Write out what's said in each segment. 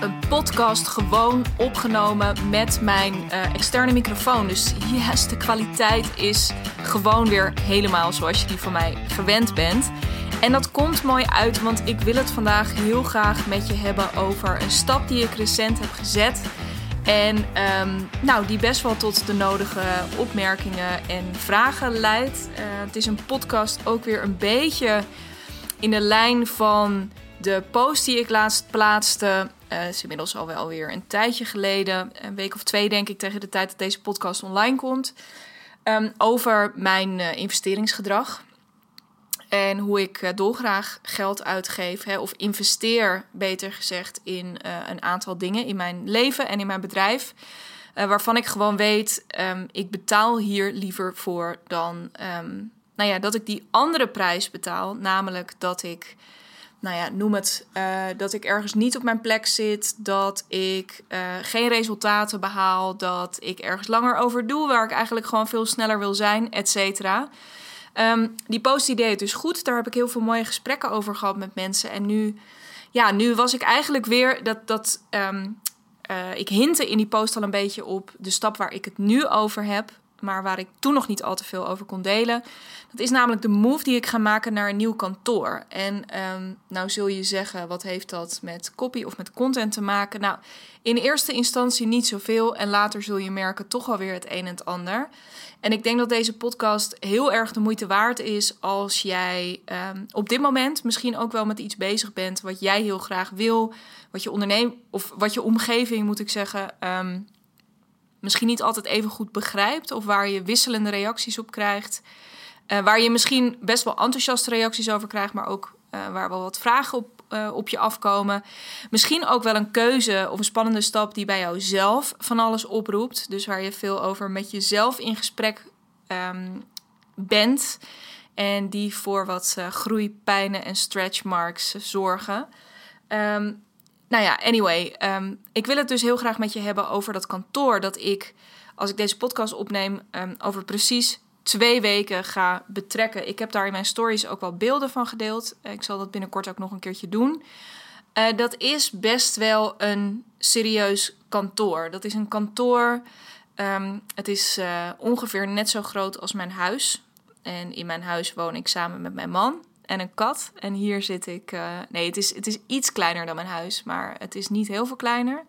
een podcast gewoon opgenomen met mijn uh, externe microfoon. Dus yes, de kwaliteit is gewoon weer helemaal zoals je die van mij gewend bent. En dat komt mooi uit, want ik wil het vandaag heel graag met je hebben over een stap die ik recent heb gezet. En um, nou, die best wel tot de nodige opmerkingen en vragen leidt. Uh, het is een podcast ook weer een beetje in de lijn van de post die ik laatst plaatste. Uh, is inmiddels al wel weer een tijdje geleden. Een week of twee, denk ik, tegen de tijd dat deze podcast online komt. Um, over mijn uh, investeringsgedrag. En hoe ik uh, dolgraag geld uitgeef, hè, of investeer, beter gezegd, in een aantal dingen in mijn leven en in mijn bedrijf. waarvan ik gewoon weet, um, ik betaal hier liever voor dan um, nou ja, dat ik die andere prijs betaal. Namelijk dat ik nou ja, noem het, uh, dat ik ergens niet op mijn plek zit, dat ik uh, geen resultaten behaal, dat ik ergens langer over doe, waar ik eigenlijk gewoon veel sneller wil zijn, et cetera. Um, die post die deed het dus goed. Daar heb ik heel veel mooie gesprekken over gehad met mensen. En nu, ja, nu was ik eigenlijk weer dat, dat um, uh, ik hintte in die post al een beetje op de stap waar ik het nu over heb maar waar ik toen nog niet al te veel over kon delen. Dat is namelijk de move die ik ga maken naar een nieuw kantoor. En um, nou zul je zeggen, wat heeft dat met copy of met content te maken? Nou, in eerste instantie niet zoveel en later zul je merken toch alweer het een en het ander. En ik denk dat deze podcast heel erg de moeite waard is als jij um, op dit moment misschien ook wel met iets bezig bent wat jij heel graag wil, wat je onderneemt of wat je omgeving moet ik zeggen. Um, misschien niet altijd even goed begrijpt of waar je wisselende reacties op krijgt. Uh, waar je misschien best wel enthousiaste reacties over krijgt, maar ook uh, waar wel wat vragen op, uh, op je afkomen. Misschien ook wel een keuze of een spannende stap die bij jou zelf van alles oproept. Dus waar je veel over met jezelf in gesprek um, bent. En die voor wat groeipijnen en stretchmarks zorgen. Um, nou ja, anyway. Um, ik wil het dus heel graag met je hebben over dat kantoor. Dat ik, als ik deze podcast opneem, um, over precies twee weken ga betrekken. Ik heb daar in mijn stories ook wel beelden van gedeeld. Ik zal dat binnenkort ook nog een keertje doen. Uh, dat is best wel een serieus kantoor. Dat is een kantoor. Um, het is uh, ongeveer net zo groot als mijn huis. En in mijn huis woon ik samen met mijn man en een kat. En hier zit ik. Uh, nee, het is, het is iets kleiner dan mijn huis, maar het is niet heel veel kleiner.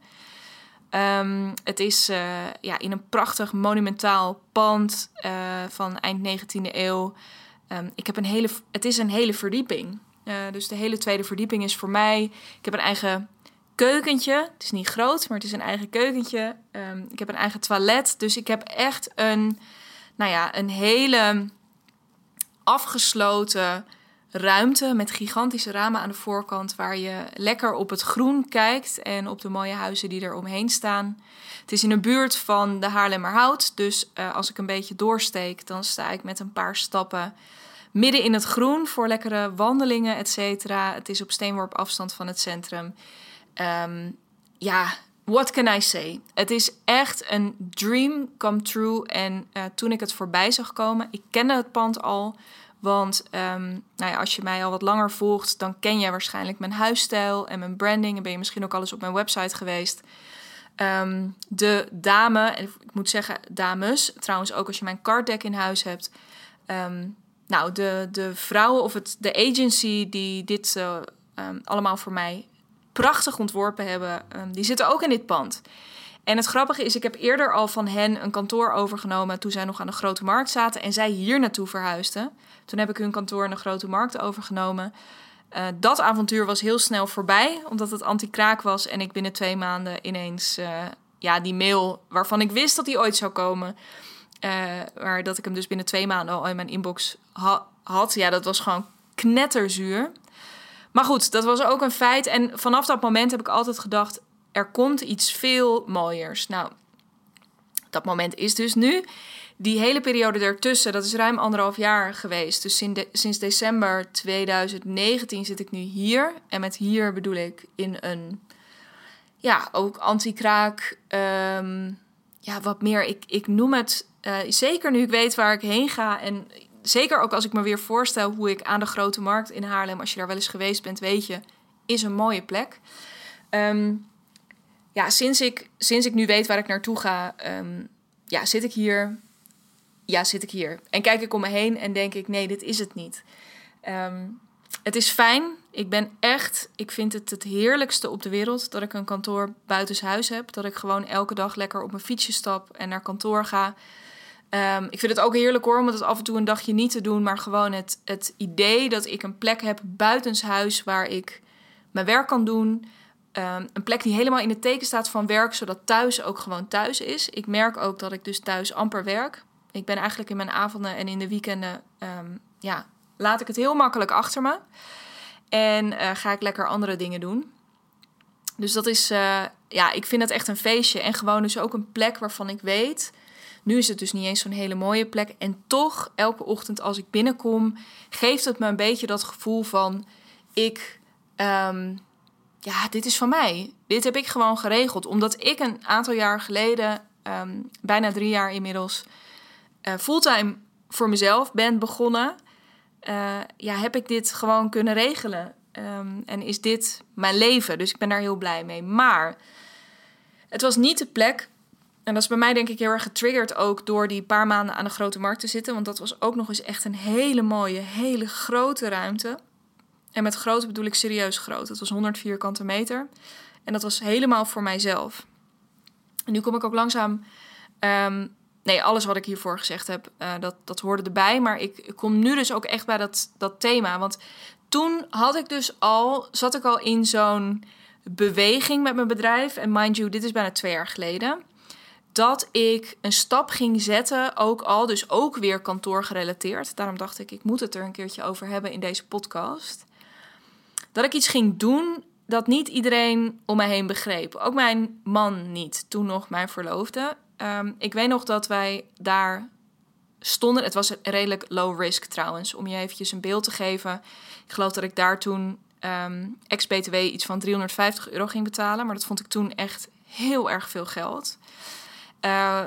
Um, het is uh, ja, in een prachtig monumentaal pand uh, van eind 19e eeuw. Um, ik heb een hele, het is een hele verdieping. dus de hele tweede verdieping is voor mij. Ik heb een eigen keukentje. Het is niet groot, maar het is een eigen keukentje. Um, ik heb een eigen toilet. Dus ik heb echt een, nou ja, een hele afgesloten ruimte met gigantische ramen aan de voorkant waar je lekker op het groen kijkt en op de mooie huizen die er omheen staan. Het is in de buurt van de Haarlemmerhout, dus uh, als ik een beetje doorsteek, dan sta ik met een paar stappen midden in het groen voor lekkere wandelingen, et cetera. Het is op steenworp afstand van het centrum. Um, ja, what can I say? Het is echt een dream come true. En uh, toen ik het voorbij zag komen, ik kende het pand al want um, nou ja, als je mij al wat langer volgt, dan ken jij waarschijnlijk mijn huisstijl en mijn branding. En ben je misschien ook al eens op mijn website geweest. Um, de dame, en ik moet zeggen dames, trouwens ook als je mijn card deck in huis hebt. Um, nou, de, de vrouwen of het, de agency die dit uh, allemaal voor mij prachtig ontworpen hebben, die zitten ook in dit pand. En het grappige is, ik heb eerder al van hen een kantoor overgenomen toen zij nog aan de Grote Markt zaten en zij hier naartoe verhuisden. Toen heb ik hun kantoor in de Grote Markt overgenomen. Uh, dat avontuur was heel snel voorbij, omdat het anti-kraak was en ik binnen twee maanden ineens uh, ja, die mail waarvan ik wist dat die ooit zou komen, uh, maar dat ik hem dus binnen twee maanden al in mijn inbox ha had, ja, dat was gewoon knetterzuur. Maar goed, dat was ook een feit. En vanaf dat moment heb ik altijd gedacht: er komt iets veel mooiers. Nou, dat moment is dus nu. Die hele periode ertussen, dat is ruim anderhalf jaar geweest. Dus sinds, de, sinds december 2019 zit ik nu hier. En met hier bedoel ik in een, ja, ook anti-kraak. Um, ja, wat meer. Ik, ik noem het, uh, zeker nu ik weet waar ik heen ga. En zeker ook als ik me weer voorstel hoe ik aan de grote markt in Haarlem, als je daar wel eens geweest bent, weet je, is een mooie plek. Um, ja, sinds ik, sinds ik nu weet waar ik naartoe ga, ehm, ja, zit ik hier. Ja, zit ik hier. En kijk ik om me heen en denk ik, nee, dit is het niet. Ehm, het is fijn. Ik ben echt, ik vind het het heerlijkste op de wereld dat ik een kantoor buitenshuis heb. Dat ik gewoon elke dag lekker op mijn fietsje stap en naar kantoor ga. Ehm, ik vind het ook heerlijk hoor, om het af en toe een dagje niet te doen. Maar gewoon het, het idee dat ik een plek heb buitenshuis waar ik mijn werk kan doen. Ehm, een plek die helemaal in het teken staat van werk, zodat thuis ook gewoon thuis is. Ik merk ook dat ik dus thuis amper werk. Ik ben eigenlijk in mijn avonden en in de weekenden, ehm, ja, laat ik het heel makkelijk achter me. En uh, ga ik lekker andere dingen doen. Dus dat is, uh, ja, ik vind het echt een feestje. En gewoon dus ook een plek waarvan ik weet. Nu is het dus niet eens zo'n hele mooie plek. En toch, elke ochtend als ik binnenkom, geeft het me een beetje dat gevoel van: ik, um, ja, dit is van mij. Dit heb ik gewoon geregeld. Omdat ik een aantal jaar geleden, um, bijna drie jaar inmiddels, uh, fulltime voor mezelf ben begonnen. Uh, ja, heb ik dit gewoon kunnen regelen. Um, en is dit mijn leven? Dus ik ben daar heel blij mee. Maar het was niet de plek. En dat is bij mij denk ik heel erg getriggerd ook door die paar maanden aan de grote markt te zitten. Want dat was ook nog eens echt een hele mooie, hele grote ruimte. En met groot bedoel ik serieus groot. Het was 100 vierkante meter. En dat was helemaal voor mijzelf. En nu kom ik ook langzaam. Um, nee, alles wat ik hiervoor gezegd heb, uh, dat, dat hoorde erbij. Maar ik, kom nu dus ook echt bij dat, dat thema. Want toen had ik dus al, zat ik al in zo'n beweging met mijn bedrijf. En mind you, dit is bijna twee jaar geleden. Dat ik een stap ging zetten, ook al, dus ook weer kantoor gerelateerd. Daarom dacht ik, ik moet het er een keertje over hebben in deze podcast dat ik iets ging doen dat niet iedereen om mij heen begreep. Ook mijn man niet, toen nog mijn verloofde. Um, ik weet nog dat wij daar stonden. Het was redelijk low risk trouwens, om je eventjes een beeld te geven. Ik geloof dat ik daar toen um, ex-BTW iets van 350 euro ging betalen. Maar dat vond ik toen echt heel erg veel geld. Uh,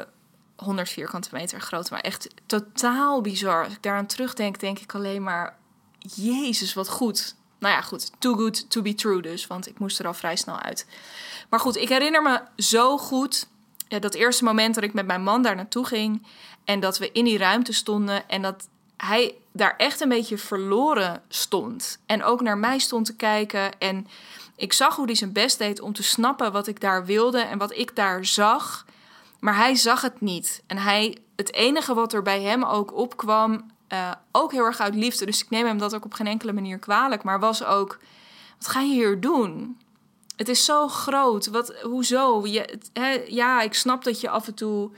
100 vierkante meter groot, maar echt totaal bizar. Als ik daaraan terugdenk, denk ik alleen maar... Jezus, wat goed nou ja, goed. Too good to be true dus. Want ik moest er al vrij snel uit. Maar goed, ik herinner me zo goed ja, dat eerste moment dat ik met mijn man daar naartoe ging. En dat we in die ruimte stonden. En dat hij daar echt een beetje verloren stond. En ook naar mij stond te kijken. En ik zag hoe hij zijn best deed om te snappen wat ik daar wilde en wat ik daar zag. Maar hij zag het niet. En hij, het enige wat er bij hem ook opkwam, uh, ook heel erg uit liefde. Dus ik neem hem dat ook op geen enkele manier kwalijk. Maar was ook, wat ga je hier doen? Het is zo groot. Wat, hoezo? Je, hè, ja, ik snap dat je af en toe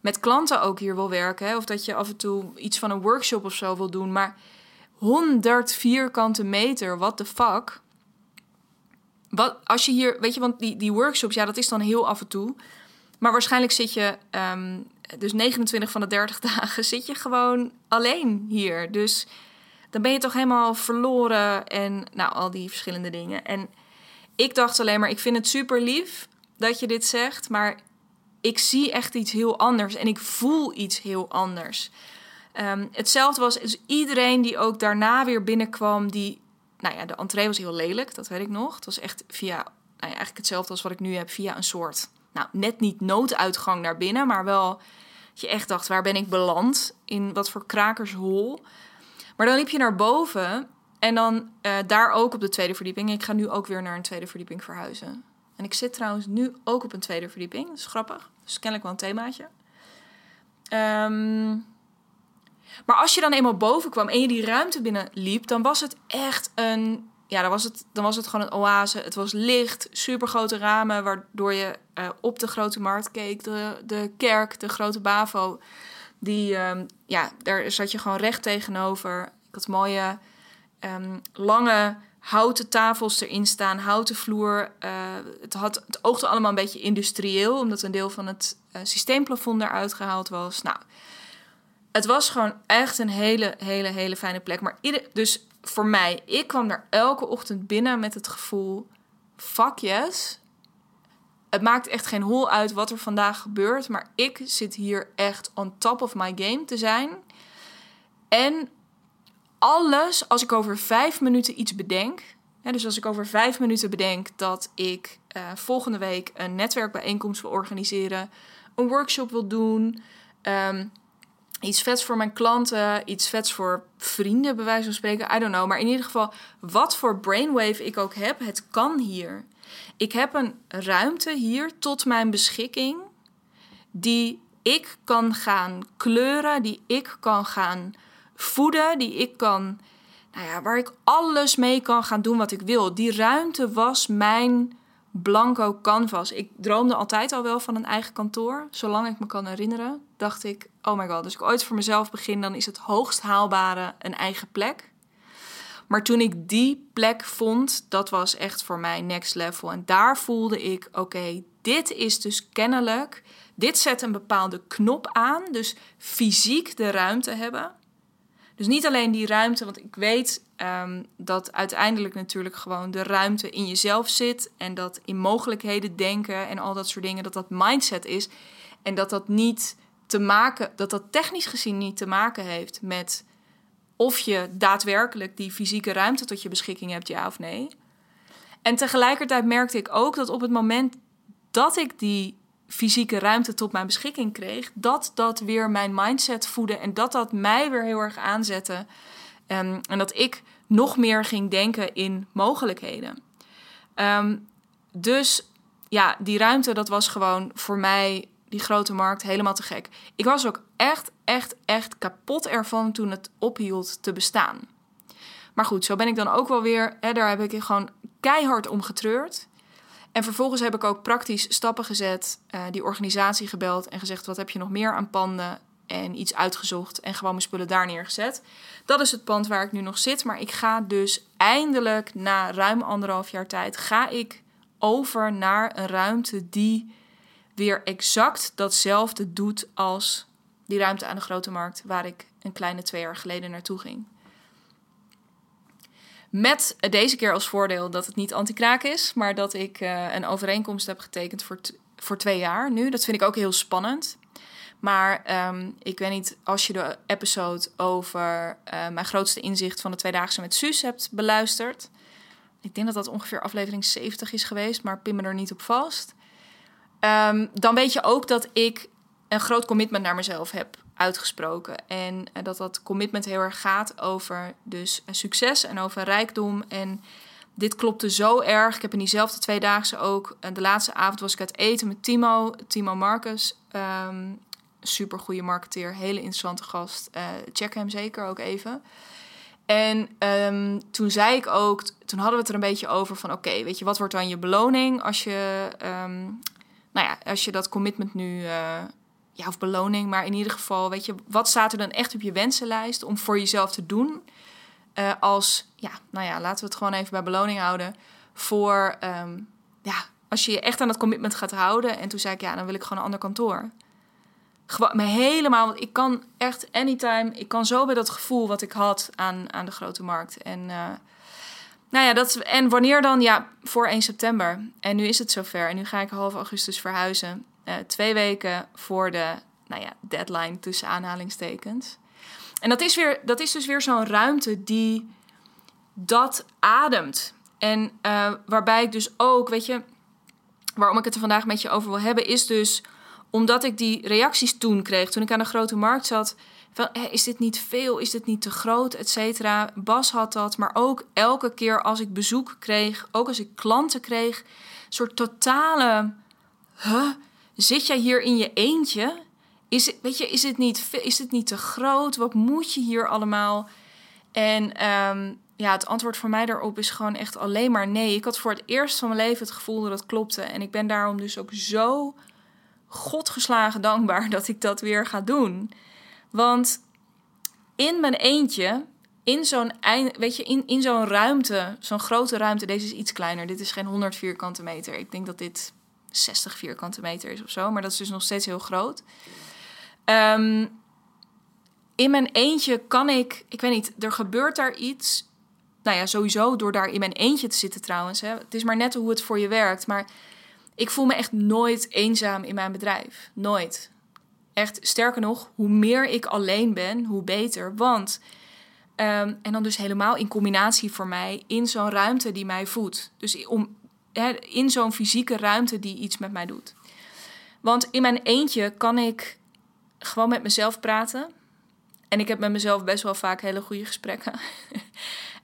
met klanten ook hier wil werken. Hè, of dat je af en toe iets van een workshop of zo wil doen. Maar 100 vierkante meter, what the fuck? Wat, als je hier, weet je, want die, die workshops, ja, dat is dan heel af en toe. Maar waarschijnlijk zit je um, dus 29 van de 30 dagen zit je gewoon alleen hier. Dus dan ben je toch helemaal verloren en nou, al die verschillende dingen. En ik dacht alleen maar, ik vind het super lief dat je dit zegt, maar ik zie echt iets heel anders en ik voel iets heel anders. Um, hetzelfde was dus iedereen die ook daarna weer binnenkwam, die, nou ja, de entree was heel lelijk, dat weet ik nog. Het was echt via, nou eigenlijk hetzelfde als wat ik nu heb, via een soort, nou, net niet nooduitgang naar binnen, maar wel je echt dacht, waar ben ik beland? In wat voor krakershol? Maar dan liep je naar boven en dan uh, daar ook op de tweede verdieping. Ik ga nu ook weer naar een tweede verdieping verhuizen. En ik zit trouwens nu ook op een tweede verdieping. Dat is grappig. Dus kennelijk wel een themaatje. Um, maar als je dan eenmaal boven kwam en je die ruimte binnen liep, dan was het echt een ja, dan was, het, dan was het gewoon een oase. Het was licht, super grote ramen, waardoor je uh, op de grote markt keek. De, de kerk, de grote Bavo. Die, um, ja, daar zat je gewoon recht tegenover. Ik had mooie, um, lange houten tafels erin staan, houten vloer. Uh, het, had, het oogde allemaal een beetje industrieel, omdat een deel van het uh, systeemplafond eruit gehaald was. Nou, het was gewoon echt een hele, hele, hele fijne plek. Maar dus voor mij, ik kwam er elke ochtend binnen met het gevoel: fuck yes. Het maakt echt geen hol uit wat er vandaag gebeurt, maar ik zit hier echt on top of my game te zijn. En alles, als ik over vijf minuten iets bedenk, hè, dus als ik over vijf minuten bedenk dat ik eh, volgende week een netwerkbijeenkomst wil organiseren, een workshop wil doen, ehm, iets vets voor mijn klanten, iets vets voor vrienden, bij wijze van spreken, I don't know. Maar in ieder geval, wat voor brainwave ik ook heb, het kan hier. Ik heb een ruimte hier tot mijn beschikking die ik kan gaan kleuren, die ik kan gaan voeden, die ik kan, nou ja, waar ik alles mee kan gaan doen wat ik wil. Die ruimte was mijn blanco canvas. Ik droomde altijd al wel van een eigen kantoor. Zolang ik me kan herinneren, dacht ik: oh my god, als ik ooit voor mezelf begin, dan is het hoogst haalbare een eigen plek. Maar toen ik die plek vond, dat was echt voor mij next level. En daar voelde ik: oké, dit is dus kennelijk. Dit zet een bepaalde knop aan. Dus fysiek de ruimte hebben. Dus niet alleen die ruimte, want ik weet um, dat uiteindelijk natuurlijk gewoon de ruimte in jezelf zit. En dat in mogelijkheden denken en al dat soort dingen, dat dat mindset is. En dat dat niet te maken, dat dat technisch gezien niet te maken heeft met of je daadwerkelijk die fysieke ruimte tot je beschikking hebt, ja of nee. En tegelijkertijd merkte ik ook dat op het moment dat ik die fysieke ruimte tot mijn beschikking kreeg, dat dat weer mijn mindset voedde en dat dat mij weer heel erg aanzette. Um, en dat ik nog meer ging denken in mogelijkheden. Um, dus ja, die ruimte, dat was gewoon voor mij, die grote markt, helemaal te gek. Ik was ook echt, echt, echt kapot ervan toen het ophield te bestaan. Maar goed, zo ben ik dan ook wel weer. Hè, daar heb ik gewoon keihard om getreurd. En vervolgens heb ik ook praktisch stappen gezet, uh, die organisatie gebeld en gezegd: wat heb je nog meer aan panden? En iets uitgezocht en gewoon mijn spullen daar neergezet. Dat is het pand waar ik nu nog zit. Maar ik ga dus eindelijk na ruim anderhalf jaar tijd ga ik over naar een ruimte die weer exact datzelfde doet als die ruimte aan de grote markt waar ik een kleine twee jaar geleden naartoe ging. Met deze keer als voordeel dat het niet anti-kraak is, maar dat ik uh, een overeenkomst heb getekend voor, voor twee jaar nu. Dat vind ik ook heel spannend. Maar um, ik weet niet, als je de episode over uh, mijn grootste inzicht van de tweedaagse met Suus hebt beluisterd. Ik denk dat dat ongeveer aflevering 70 is geweest, maar pin me er niet op vast. Um, dan weet je ook dat ik een groot commitment naar mezelf heb uitgesproken. En uh, dat dat commitment heel erg gaat over dus succes en over rijkdom. En dit klopte zo erg. Ik heb in diezelfde tweedaagse ook... Uh, de laatste avond was ik uit eten met Timo, Timo Marcus. Um, super goede marketeer, hele interessante gast. Check hem zeker ook even. En um, toen zei ik ook, toen hadden we het er een beetje over van oké, weet je, wat wordt dan je beloning als je, um, nou ja, als je dat commitment nu, ja, of beloning, maar in ieder geval, weet je, wat staat er dan echt op je wensenlijst om voor jezelf te doen? Uh, als, ja, nou ja, laten we het gewoon even bij beloning houden. Voor, um, ja, als je je echt aan dat commitment gaat houden. En toen zei ik, ja, dan wil ik gewoon een ander kantoor gewoon helemaal. Want ik kan echt anytime. Ik kan zo bij dat gevoel wat ik had aan, aan de grote markt. En. Uh, nou ja, dat, en wanneer dan? Ja, voor 1 september. En nu is het zover. En nu ga ik half augustus verhuizen. Uh, twee weken voor de nou ja, deadline tussen aanhalingstekens. En dat is, weer, dat is dus weer zo'n ruimte die dat ademt. En uh, waarbij ik dus ook, weet je, waarom ik het er vandaag met je over wil hebben, is dus omdat ik die reacties toen kreeg, toen ik aan de grote markt zat. Van, is dit niet veel? Is dit niet te groot? Et cetera. Bas had dat, maar ook elke keer als ik bezoek kreeg, ook als ik klanten kreeg, soort totale. Zit jij hier in je eentje? Is het, weet je, is het, niet, is het niet te groot? Wat moet je hier allemaal? En um, ja, het antwoord voor mij daarop is gewoon echt alleen maar nee. Ik had voor het eerst van mijn leven het gevoel dat het klopte. En ik ben daarom dus ook zo godgeslagen dankbaar dat ik dat weer ga doen. Want in mijn eentje, in zo'n weet je, in, in zo'n ruimte, zo'n grote ruimte, deze is iets kleiner. Dit is geen 100 vierkante meter. Ik denk dat dit 60 vierkante meter is of zo, maar dat is dus nog steeds heel groot. Um, in mijn eentje kan ik, ik weet niet, er gebeurt daar iets. Nou ja, sowieso door daar in mijn eentje te zitten trouwens. Hè. Het is maar net hoe het voor je werkt. Maar ik voel me echt nooit eenzaam in mijn bedrijf. Nooit. Echt, sterker nog, hoe meer ik alleen ben, hoe beter. Want, um, en dan dus helemaal in combinatie voor mij, in zo'n ruimte die mij voedt. Dus om, in zo'n fysieke ruimte die iets met mij doet. Want in mijn eentje kan ik gewoon met mezelf praten. En ik heb met mezelf best wel vaak hele goede gesprekken.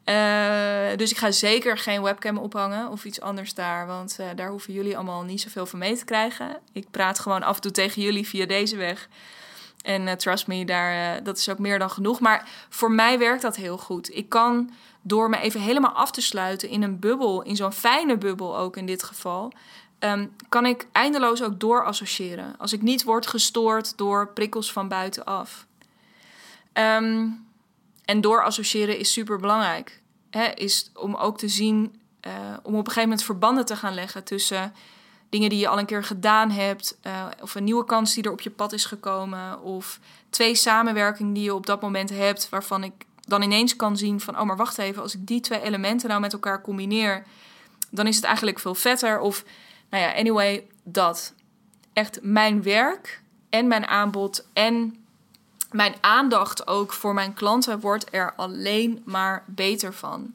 Uh, dus ik ga zeker geen webcam ophangen of iets anders daar. Want uh, daar hoeven jullie allemaal niet zoveel van mee te krijgen. Ik praat gewoon af en toe tegen jullie via deze weg. En uh, trust me, daar, dat is ook meer dan genoeg. Maar voor mij werkt dat heel goed. Ik kan door me even helemaal af te sluiten in een bubbel, in zo'n fijne bubbel ook in dit geval, um, kan ik eindeloos ook doorassociëren. Als ik niet word gestoord door prikkels van buitenaf. Um, en doorassociëren is super belangrijk. Is om ook te zien, uh, om op een gegeven moment verbanden te gaan leggen tussen dingen die je al een keer gedaan hebt, uh, of een nieuwe kans die er op je pad is gekomen, of twee samenwerkingen die je op dat moment hebt, waarvan ik dan ineens kan zien van, oh maar wacht even, als ik die twee elementen nou met elkaar combineer, dan is het eigenlijk veel vetter. Of, nou ja, anyway, dat. Echt mijn werk en mijn aanbod en mijn aandacht ook voor mijn klanten wordt er alleen maar beter van.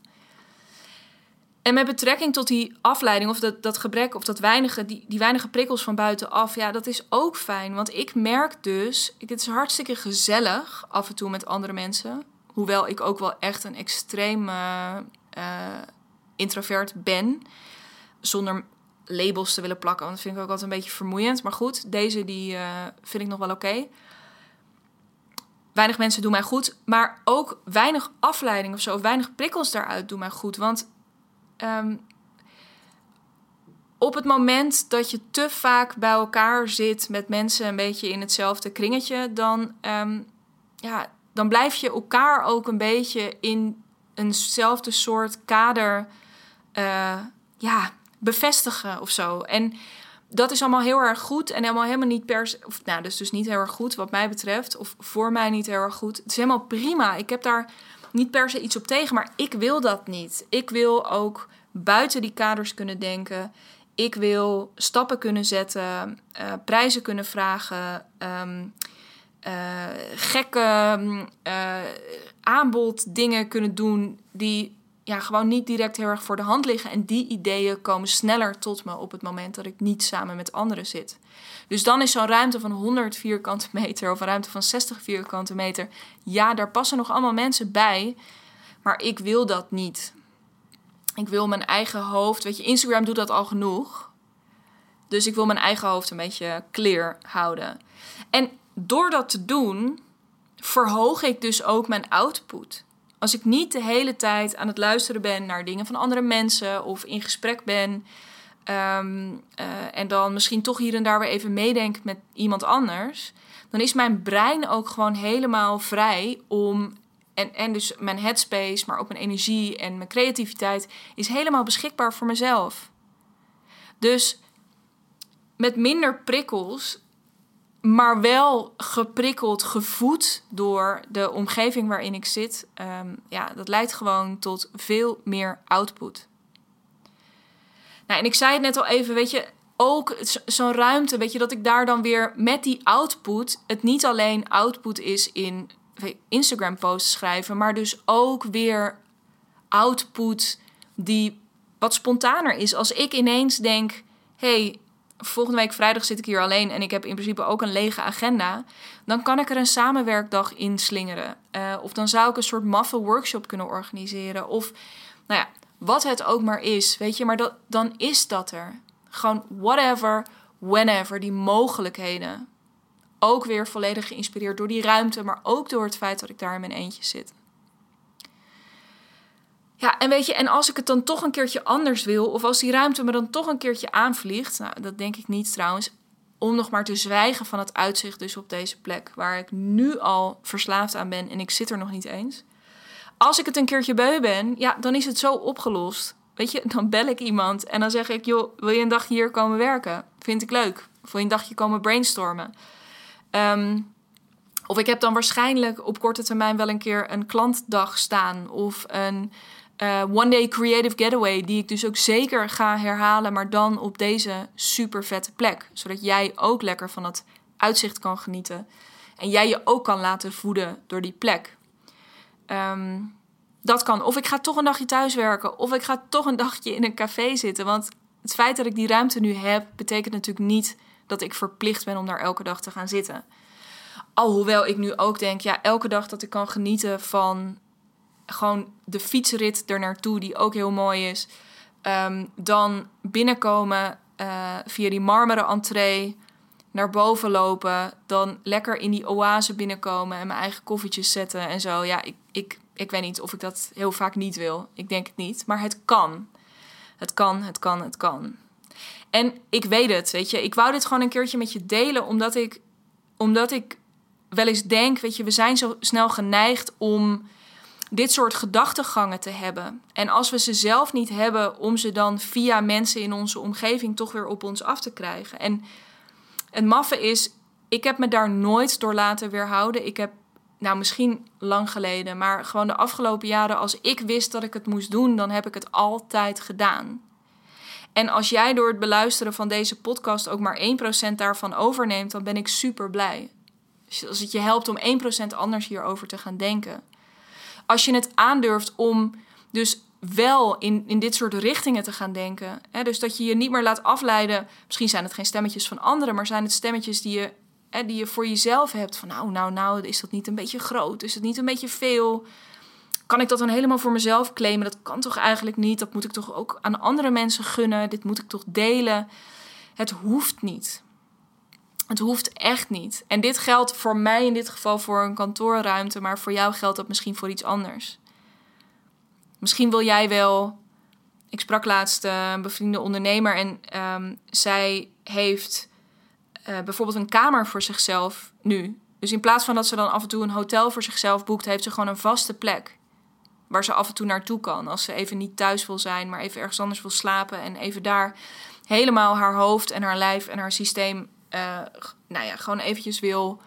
En met betrekking tot die afleiding of dat, dat gebrek of dat weinige, die, die weinige prikkels van buitenaf, ja, dat is ook fijn. Want ik merk dus, het is hartstikke gezellig af en toe met andere mensen. Hoewel ik ook wel echt een extreem uh, introvert ben. Zonder labels te willen plakken, want dat vind ik ook altijd een beetje vermoeiend. Maar goed, deze die, uh, vind ik nog wel oké weinig mensen doen mij goed. Maar ook weinig afleiding of zo, weinig prikkels daaruit doen mij goed. Want ehm, op het moment dat je te vaak bij elkaar zit met mensen een beetje in hetzelfde kringetje, dan, um, ja, dan blijf je elkaar ook een beetje in eenzelfde soort kader uh, ja, bevestigen of zo. En dat is allemaal heel erg goed en helemaal helemaal niet per se, of nou, dus dus niet heel erg goed wat mij betreft, of voor mij niet heel erg goed. Het is helemaal prima. Ik heb daar niet per se iets op tegen, maar ik wil dat niet. Ik wil ook buiten die kaders kunnen denken. Ik wil stappen kunnen zetten, uh, prijzen kunnen vragen, um, uh, gekke uh, aanbod dingen kunnen doen die ja, gewoon niet direct heel erg voor de hand liggen. En die ideeën komen sneller tot me op het moment dat ik niet samen met anderen zit. Dus dan is zo'n ruimte van 100 vierkante meter of een ruimte van 60 vierkante meter. Ja, daar passen nog allemaal mensen bij. Maar ik wil dat niet. Ik wil mijn eigen hoofd. Weet je, Instagram doet dat al genoeg. Dus ik wil mijn eigen hoofd een beetje clear houden. En door dat te doen, verhoog ik dus ook mijn output. Als ik niet de hele tijd aan het luisteren ben naar dingen van andere mensen of in gesprek ben. Ehm, eh, en dan misschien toch hier en daar weer even meedenk met iemand anders. Dan is mijn brein ook gewoon helemaal vrij om. En, en dus mijn headspace, maar ook mijn energie en mijn creativiteit is helemaal beschikbaar voor mezelf. Dus met minder prikkels maar wel geprikkeld, gevoed door de omgeving waarin ik zit. Um, ja, dat leidt gewoon tot veel meer output. Nou, en ik zei het net al even, weet je, ook zo'n ruimte, weet je, dat ik daar dan weer met die output, het niet alleen output is in Instagram posts schrijven, maar dus ook weer output die wat spontaner is. Als ik ineens denk, hey, volgende week vrijdag zit ik hier alleen en ik heb in principe ook een lege agenda, dan kan ik er een samenwerkdag in slingeren. Uh, of dan zou ik een soort maffe workshop kunnen organiseren. Of nou ja, wat het ook maar is, weet je, maar dat, dan is dat er. Gewoon whatever, whenever, die mogelijkheden. Ook weer volledig geïnspireerd door die ruimte, maar ook door het feit dat ik daar in mijn eentje zit. Ja, en weet je, en als ik het dan toch een keertje anders wil, of als die ruimte me dan toch een keertje aanvliegt, nou, dat denk ik niet trouwens, om nog maar te zwijgen van het uitzicht dus op deze plek, waar ik nu al verslaafd aan ben en ik zit er nog niet eens. Als ik het een keertje beu ben, ja, dan is het zo opgelost. Weet je, dan bel ik iemand en dan zeg ik, joh, wil je een dagje hier komen werken? Vind ik leuk. Of wil je een dagje komen brainstormen? Um, of ik heb dan waarschijnlijk op korte termijn wel een keer een klantdag staan of een uh, One Day Creative Getaway, die ik dus ook zeker ga herhalen, maar dan op deze super vette plek. Zodat jij ook lekker van het uitzicht kan genieten. En jij je ook kan laten voeden door die plek. Um, dat kan. Of ik ga toch een dagje thuis werken. Of ik ga toch een dagje in een café zitten. Want het feit dat ik die ruimte nu heb, betekent natuurlijk niet dat ik verplicht ben om daar elke dag te gaan zitten. Alhoewel ik nu ook denk, ja, elke dag dat ik kan genieten van gewoon de fietsrit er naartoe, die ook heel mooi is. Ehm, dan binnenkomen uh, via die marmeren entree, naar boven lopen, dan lekker in die oase binnenkomen en mijn eigen koffietjes zetten en zo. Ja, ik, ik, ik weet niet of ik dat heel vaak niet wil. Ik denk het niet, maar het kan. Het kan, het kan, het kan. En ik weet het, weet je. Ik wou dit gewoon een keertje met je delen, omdat ik, omdat ik wel eens denk, weet je, we zijn zo snel geneigd om dit soort gedachtegangen te hebben. En als we ze zelf niet hebben, om ze dan via mensen in onze omgeving toch weer op ons af te krijgen. En het maffe is, ik heb me daar nooit door laten weerhouden. Ik heb, nou misschien lang geleden, maar gewoon de afgelopen jaren, als ik wist dat ik het moest doen, dan heb ik het altijd gedaan. En als jij door het beluisteren van deze podcast ook maar 1% daarvan overneemt, dan ben ik super blij. Als het je helpt om 1% anders hierover te gaan denken. Als je het aandurft om dus wel in, in dit soort richtingen te gaan denken. Hè? Dus dat je je niet meer laat afleiden. Misschien zijn het geen stemmetjes van anderen, maar zijn het stemmetjes die je, die je voor jezelf hebt. Van nou, nou, nou, is dat niet een beetje groot? Is het niet een beetje veel? Kan ik dat dan helemaal voor mezelf claimen? Dat kan toch eigenlijk niet? Dat moet ik toch ook aan andere mensen gunnen? Dit moet ik toch delen? Het hoeft niet. Het hoeft echt niet. En dit geldt voor mij in dit geval voor een kantoorruimte, maar voor jou geldt dat misschien voor iets anders. Misschien wil jij wel. Ik sprak laatst uh, een bevriende ondernemer en um, zij heeft uh, bijvoorbeeld een kamer voor zichzelf nu. Dus in plaats van dat ze dan af en toe een hotel voor zichzelf boekt, heeft ze gewoon een vaste plek. Waar ze af en toe naartoe kan. Als ze even niet thuis wil zijn, maar even ergens anders wil slapen. En even daar helemaal haar hoofd en haar lijf en haar systeem uh, nou ja, gewoon eventjes wil.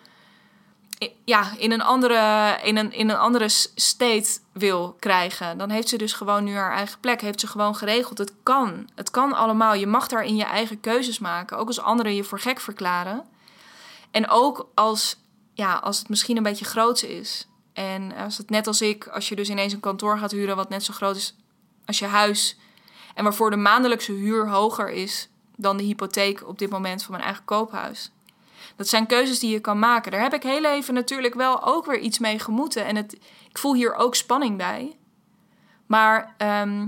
Ja, in een andere, in een, in een andere state wil krijgen. Dan heeft ze dus gewoon nu haar eigen plek. Heeft ze gewoon geregeld. Het kan. Het kan allemaal. Je mag daar in je eigen keuzes maken. Ook als anderen je voor gek verklaren. En ook als, ja, als het misschien een beetje groots is. En als het net als ik, als je dus ineens een kantoor gaat huren wat net zo groot is als je huis. En waarvoor de maandelijkse huur hoger is dan de hypotheek op dit moment van mijn eigen koophuis. Dat zijn keuzes die je kan maken. Daar heb ik heel even natuurlijk wel ook weer iets mee gemoeten. En het, ik voel hier ook spanning bij. Maar ehm,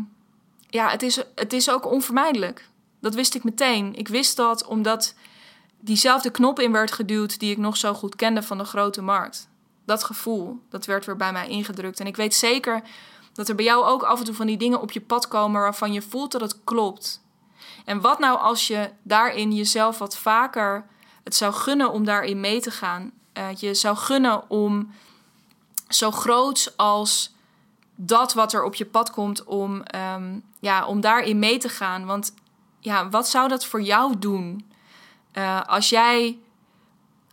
ja, het is, het is ook onvermijdelijk. Dat wist ik meteen. Ik wist dat omdat diezelfde knop in werd geduwd die ik nog zo goed kende van de grote markt. Dat gevoel, dat werd weer bij mij ingedrukt. En ik weet zeker dat er bij jou ook af en toe van die dingen op je pad komen waarvan je voelt dat het klopt. En wat nou als je daarin jezelf wat vaker het zou gunnen om daarin mee te gaan? Uh, je zou gunnen om zo groot als dat wat er op je pad komt, om, um, ja, om daarin mee te gaan. Want ja, wat zou dat voor jou doen? Uh, als jij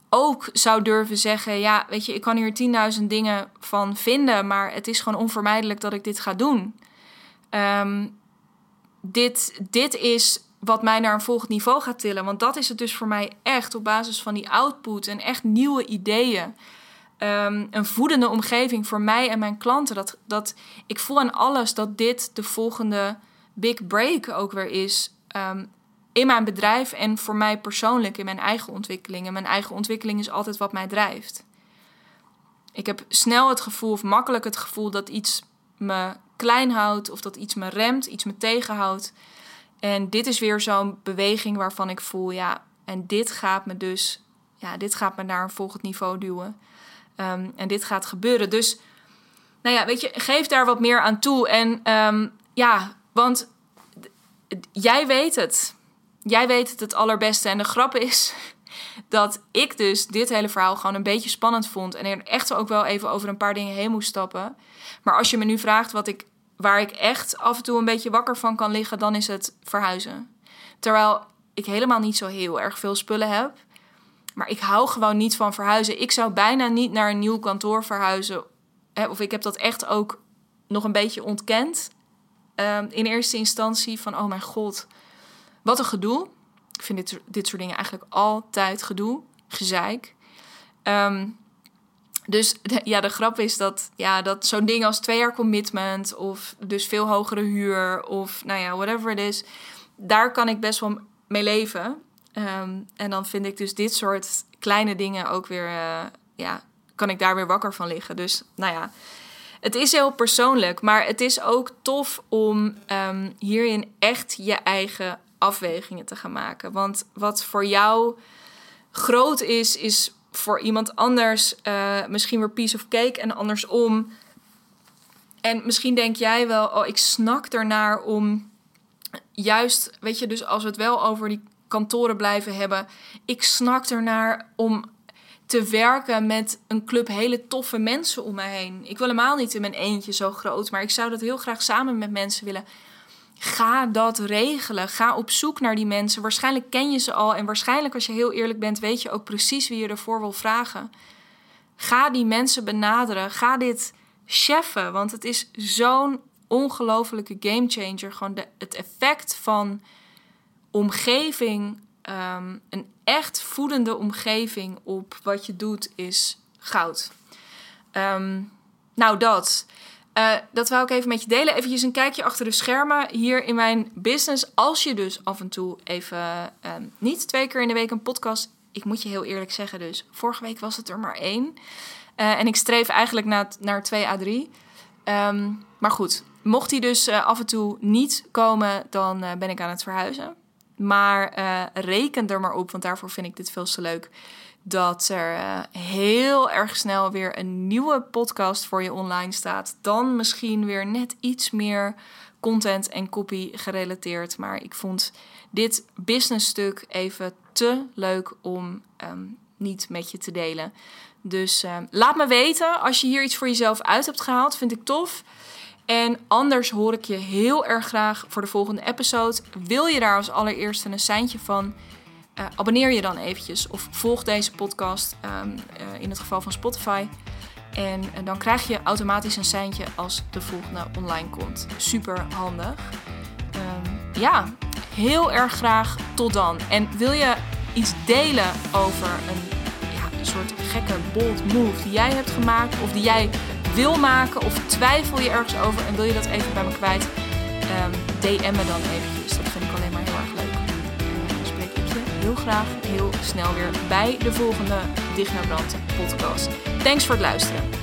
ook zou durven zeggen: Ja, weet je, ik kan hier 10.000 dingen van vinden, maar het is gewoon onvermijdelijk dat ik dit ga doen. Um, dit, dit is wat mij naar een volgend niveau gaat tillen. Want dat is het dus voor mij echt op basis van die output en echt nieuwe ideeën. Um, een voedende omgeving voor mij en mijn klanten. Dat, dat, ik voel aan alles dat dit de volgende big break ook weer is. Um, in mijn bedrijf en voor mij persoonlijk in mijn eigen ontwikkeling. En mijn eigen ontwikkeling is altijd wat mij drijft. Ik heb snel het gevoel, of makkelijk het gevoel, dat iets me klein houdt of dat iets me remt, iets me tegenhoudt. En dit is weer zo'n beweging waarvan ik voel, ja, en dit gaat me dus, ja, dit gaat me naar een volgend niveau duwen. Ehm, en dit gaat gebeuren. Dus, nou ja, weet je, geef daar wat meer aan toe. En um, ja, want jij weet het. Jij weet het het allerbeste. En de grap is dat ik dus dit hele verhaal gewoon een beetje spannend vond. En er echt ook wel even over een paar dingen heen moest stappen. Maar als je me nu vraagt wat ik waar ik echt af en toe een beetje wakker van kan liggen, dan is het verhuizen. Terwijl ik helemaal niet zo heel erg veel spullen heb. Maar ik hou gewoon niet van verhuizen. Ik zou bijna niet naar een nieuw kantoor verhuizen. Of ik heb dat echt ook nog een beetje ontkend. Um, in eerste instantie van, oh mijn god, wat een gedoe. Ik vind dit, dit soort dingen eigenlijk altijd gedoe, gezeik. Um, dus ja, de grap is dat, ja, dat zo'n ding als twee jaar commitment of dus veel hogere huur of nou ja, whatever it is. daar kan ik best wel mee leven. Ehm, en dan vind ik dus dit soort kleine dingen ook weer, uh, ja, kan ik daar weer wakker van liggen. Dus nou ja, het is heel persoonlijk, maar het is ook tof om um, hierin echt je eigen afwegingen te gaan maken. Want wat voor jou groot is, is voor iemand anders uh, misschien weer piece of cake en andersom. En misschien denk jij wel, oh, ik snak ernaar om juist, weet je, dus als we het wel over die kantoren blijven hebben, ik snak ernaar om te werken met een club hele toffe mensen om me heen. Ik wil helemaal niet in mijn eentje zo groot, maar ik zou dat heel graag samen met mensen willen. Ga dat regelen. Ga op zoek naar die mensen. Waarschijnlijk ken je ze al en waarschijnlijk als je heel eerlijk bent, weet je ook precies wie je ervoor wil vragen. Ga die mensen benaderen. Ga dit cheffen, want het is zo'n ongelofelijke gamechanger. Gewoon het effect van omgeving, ehm, een echt voedende omgeving op wat je doet, is goud. Ehm, nou, dat. Uh, dat wou ik even met je delen. Even een kijkje achter de schermen hier in mijn business. Als je dus af en toe even ehm, niet twee keer in de week een podcast. Ik moet je heel eerlijk zeggen, dus vorige week was het er maar één. Uh, en ik streef eigenlijk naar, naar 2 à 3. Um, maar goed, mocht die dus uh, af en toe niet komen, dan ben ik aan het verhuizen. Maar reken er maar op, want daarvoor vind ik dit veel te leuk dat er uh, heel erg snel weer een nieuwe podcast voor je online staat. Dan misschien weer net iets meer content en copy gerelateerd. Maar ik vond dit businessstuk even te leuk om um, niet met je te delen. Dus uh, laat me weten als je hier iets voor jezelf uit hebt gehaald. Vind ik tof. En anders hoor ik je heel erg graag voor de volgende episode. Wil je daar als allereerste een seintje van? Uh, abonneer je dan eventjes of volg deze podcast um, uh, in het geval van Spotify. En, en, dan krijg je automatisch een seintje als de volgende online komt. Super handig. Um, ja, heel erg graag tot dan. En wil je iets delen over een, ja, een soort gekke bold move die jij hebt gemaakt of die jij wil maken of twijfel je ergens over en wil je dat even bij me kwijt? DM me dan eventjes. Dat vind ik heel graag heel snel weer bij de volgende Dicht naar Brand podcast. Thanks voor het luisteren.